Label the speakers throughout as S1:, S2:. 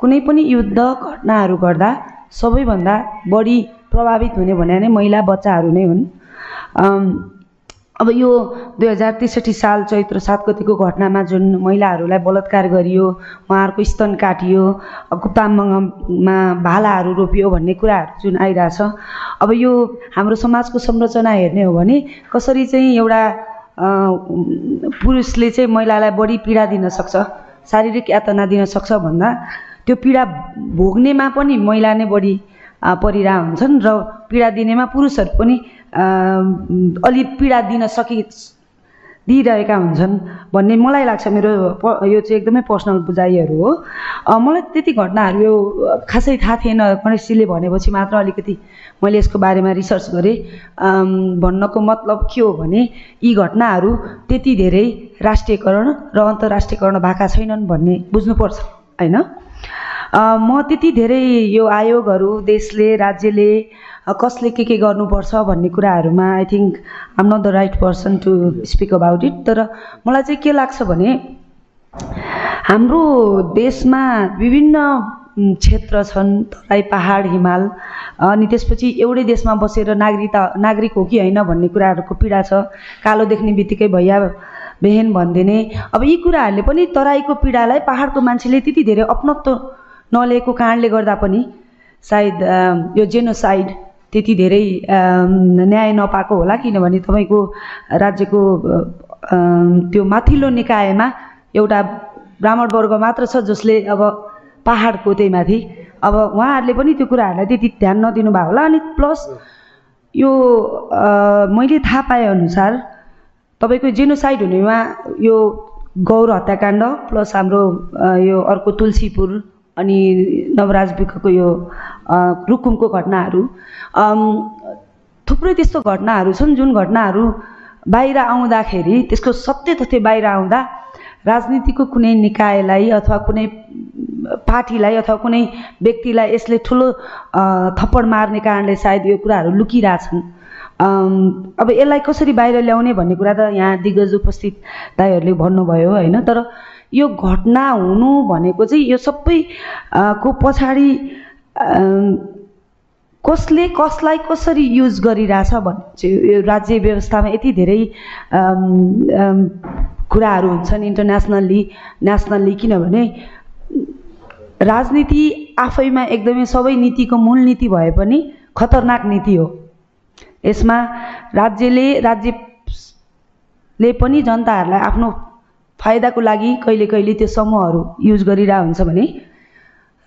S1: कुनै पनि युद्ध घटनाहरू गर्दा सबैभन्दा बढी प्रभावित हुने भने नै महिला बच्चाहरू नै हुन्। अब यो दुई हजार त्रिसठी साल चैत्र सात गतिको घटनामा जुन महिलाहरूलाई बलात्कार गरियो उहाँहरूको स्तन काटियो कुप्ताम्बङमा भालाहरू रोपियो भन्ने कुराहरू जुन आइरहेछ अब यो हाम्रो समाजको संरचना हेर्ने हो भने कसरी चाहिँ एउटा पुरुषले चाहिँ महिलालाई बढी पीडा दिन सक्छ शारीरिक यातना दिन सक्छ भन्दा त्यो पीडा भोग्नेमा पनि महिला नै बढी परिरहेको हुन्छन् र पीडा दिनेमा पुरुषहरू पनि अलि पीडा दिन सकि दिइरहेका हुन्छन् भन्ने मलाई लाग्छ मेरो प यो चाहिँ एकदमै पर्सनल बुझाइहरू हो। मलाई त्यति घटनाहरू यो खासै थाहा थिएन। गणेशजीले भनेपछि मात्र अलिकति मैले यसको बारेमा रिसर्च गरेँ। भन्नको मतलब के हो भने यी घटनाहरू त्यति धेरै राष्ट्रियकरण र अन्तर्राष्ट्रियकरण भएका छैनन् भन्ने बुझ्नुपर्छ। होइन? म त्यति धेरै यो आयोगहरू देशले राज्यले कसले के के गर्नुपर्छ भन्ने कुराहरूमा I think I'm not the right person to speak about it तर मलाई चाहिँ के लाग्छ भने हाम्रो देशमा विभिन्न क्षेत्र छन् तराई पहाड हिमाल अनि त्यसपछि एउटै देशमा बसेर नागरिकता नागरिक हो कि होइन भन्ने कुराहरूको पीडा छ कालो देख्ने बित्तिकै भैया बेहेन भनिदिने। अब यी कुराहरूले पनि तराईको पीडालाई पहाडको मान्छेले त्यति धेरै अपनत्व नलिएको कारणले गर्दा पनि सायद यो जेनोसाइड त्यति धेरै न्याय नपाएको होला किनभने तपाईँको राज्यको त्यो माथिल्लो निकायमा एउटा ब्राह्मण वर्ग मात्र छ जसले अब पाहाडको त्यही माथि अब उहाँहरूले पनि त्यो कुराहरूलाई त्यति ध्यान नदिनु भएको होला अनि प्लस यो मैले थाहा पाएँ अनुसार तपाईँको जेनोसाइड हुनेमा यो गौर हत्याकाण्ड प्लस हाम्रो यो अर्को तुलसीपुर अनि नवराज बिखको यो रुकुमको घटनाहरू थुप्रै त्यस्तो घटनाहरू छन् जुन घटनाहरू बाहिर आउँदाखेरि त्यसको सत्य तथ्य बाहिर आउँदा राजनीतिको कुनै निकायलाई अथवा कुनै पार्टीलाई अथवा कुनै व्यक्तिलाई यसले ठुलो थप्पड मार्ने कारणले सायद यो कुराहरू लुकिरहेछन्। अब यसलाई कसरी बाहिर ल्याउने भन्ने कुरा त यहाँ दिग्गज उपस्थित दाईहरूले भन्नुभयो होइन? तर यो घटना हुनु भनेको चाहिँ यो सबै को पछाडि कसले कसलाई कसरी युज गरिरहेछ भन्ने चाहिँ यो राज्य व्यवस्थामा यति धेरै कुराहरू हुन्छन् इन्टरनेसनल्ली नेसनल्ली किनभने राजनीति आफैमा एकदमै सबै नीतिको मूल नीति भए पनि खतरनाक नीति हो। यसमा राज्यले राज्यले पनि जनताहरूलाई आफ्नो फाइदाको लागि कहिले कहिले त्यो समूहहरू युज गरिरहेको हुन्छ भने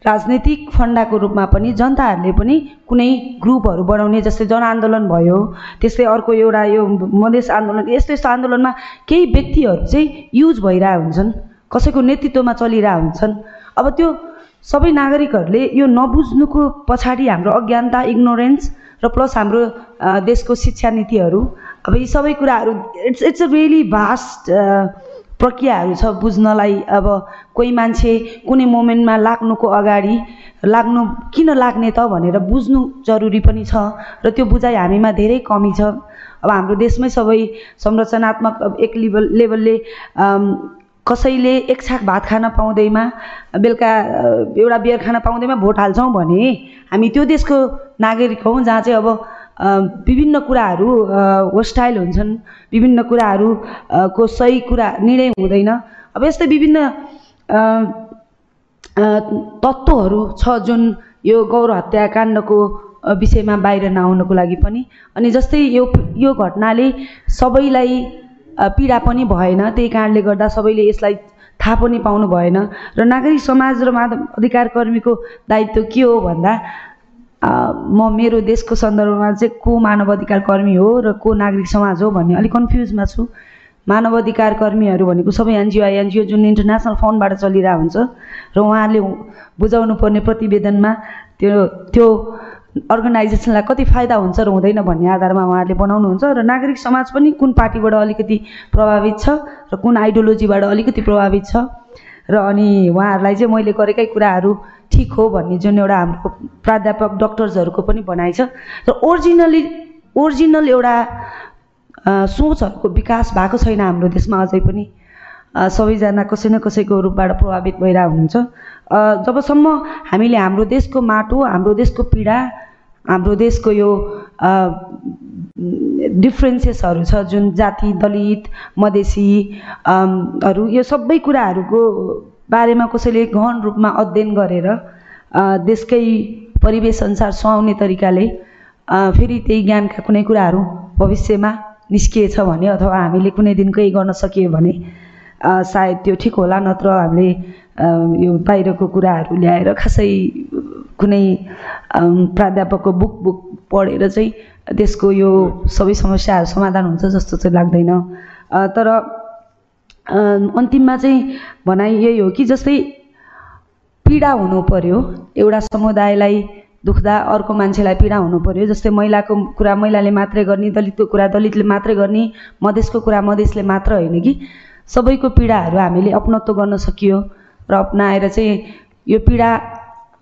S1: राजनैतिक फन्डाको रूपमा पनि जनताहरूले पनि कुनै ग्रुपहरू बनाउने जस्तै जनआन्दोलन भयो त्यस्तै अर्को एउटा यो मधेस आन्दोलन यस्तो यस्तो आन्दोलनमा केही व्यक्तिहरू चाहिँ युज भइरहेको हुन्छन् कसैको नेतृत्वमा चलिरहेको हुन्छन्। अब त्यो सबै नागरिकहरूले यो नबुझ्नुको पछाडि हाम्रो अज्ञानता इग्नोरेन्स र प्लस हाम्रो देशको शिक्षा नीतिहरू अब यी सबै कुराहरू it's it's a really vast प्रक्रियाहरू छ बुझ्नलाई। अब कोही मान्छे कुनै मोमेन्टमा लाग्नुको अगाडि लाग्नु किन लाग्ने त भनेर बुझ्नु जरुरी पनि छ र त्यो बुझाइ हामीमा धेरै कमी छ। अब हाम्रो देशमै सबै संरचनात्मक एक लेभल लेभलले कसैले एक छाक भात खान पाउँदैमा बेलुका एउटा बियर खान पाउँदैमा भोट हाल्छौँ भने हामी त्यो देशको नागरिक हौँ जहाँ चाहिँ अब विभिन्न कुराहरू होस्टाइल हुन्छन् विभिन्न कुराहरू को सही कुरा निर्णय हुँदैन। अब यस्तै विभिन्न तत्त्वहरू छ जुन यो गौर हत्याकाण्डको विषयमा बाहिर नआउनको लागि पनि। अनि जस्तै यो यो घटनाले सबैलाई पीडा पनि भएन। त्यही कारणले गर्दा सबैले यसलाई थाहा पनि पाउनु भएन। र नागरिक समाज र मानव अधिकार कर्मीको दायित्व के हो भन्दा म मेरो देशको सन्दर्भमा चाहिँ को मानव अधिकार कर्मी हो र को नागरिक समाज हो भन्ने अलिक कन्फ्युजमा छु। मानव अधिकार कर्मीहरू भनेको सबै एनजिओ एनजिओ जुन इन्टरनेसनल फन्डबाट चलिरहेको हुन्छ र उहाँहरूले बुझाउनु पर्ने प्रतिवेदनमा त्यो त्यो अर्गनाइजेसनलाई कति फाइदा हुन्छ र हुँदैन भन्ने आधारमा उहाँहरूले बनाउनुहुन्छ र नागरिक समाज पनि कुन पार्टीबाट अलिकति प्रभावित छ र कुन आइडियोलोजीबाट अलिकति प्रभावित छ र अनि उहाँहरूलाई चाहिँ मैले गरेकै कुराहरू ठिक हो भन्ने जुन एउटा हाम्रो प्राध्यापक डक्टर्सहरूको पनि भनाइ छ र ओरिजिनली ओरिजिनल एउटा सोचहरूको विकास भएको छैन हाम्रो देशमा अझै पनि। सबैजना कसै न कसैको रूपबाट प्रभावित भइरहेको हुनुहुन्छ अ, जबसम्म हामीले हाम्रो देशको माटो हाम्रो देशको पीडा हाम्रो देशको यो डिफ्रेन्सेसहरू छ जुन जाति दलित मधेसी हरू यो सबै कुराहरूको बारेमा कसैले गहन रूपमा अध्ययन गरेर देशकै परिवेश अनुसार सुहाउने तरिकाले फेरि त्यही ज्ञानका कुनै कुराहरू भविष्यमा निस्किएछ भने अथवा हामीले कुनै दिन केही गर्न सकियो भने सायद त्यो ठिक होला नत्र हामीले यो बाहिरको कुराहरू ल्याएर खासै कुनै प्राध्यापकको बुक बुक पढेर चाहिँ त्यसको यो सबै समस्याहरू समाधान हुन्छ जस्तो चाहिँ लाग्दैन। तर अन्तिममा चाहिँ भनाइ यही हो कि जस्तै पीडा हुनु पर्यो एउटा समुदायलाई दुख्दा अर्को मान्छेलाई पीडा हुनु पर्यो जस्तै महिलाको कुरा महिलाले मात्रै गर्ने दलितको कुरा दलितले मात्रै गर्ने मधेसको कुरा मधेसले मात्र होइन कि? सबैको पीडाहरू हामीले अपनत्व गर्न सकियो र अपनाएर चाहिँ यो पीडा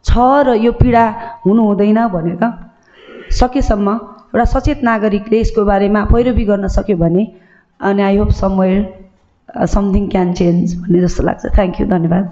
S1: छ र यो पीडा हुनु हुँदैन भनेर सकेसम्म एउटा सचेत नागरिकले यसको बारेमा पैरवी गर्न सक्यो भने अनि I hope somewhere something can change भन्ने जस्तो लाग्छ। थ्याङ्क यू धन्यवाद।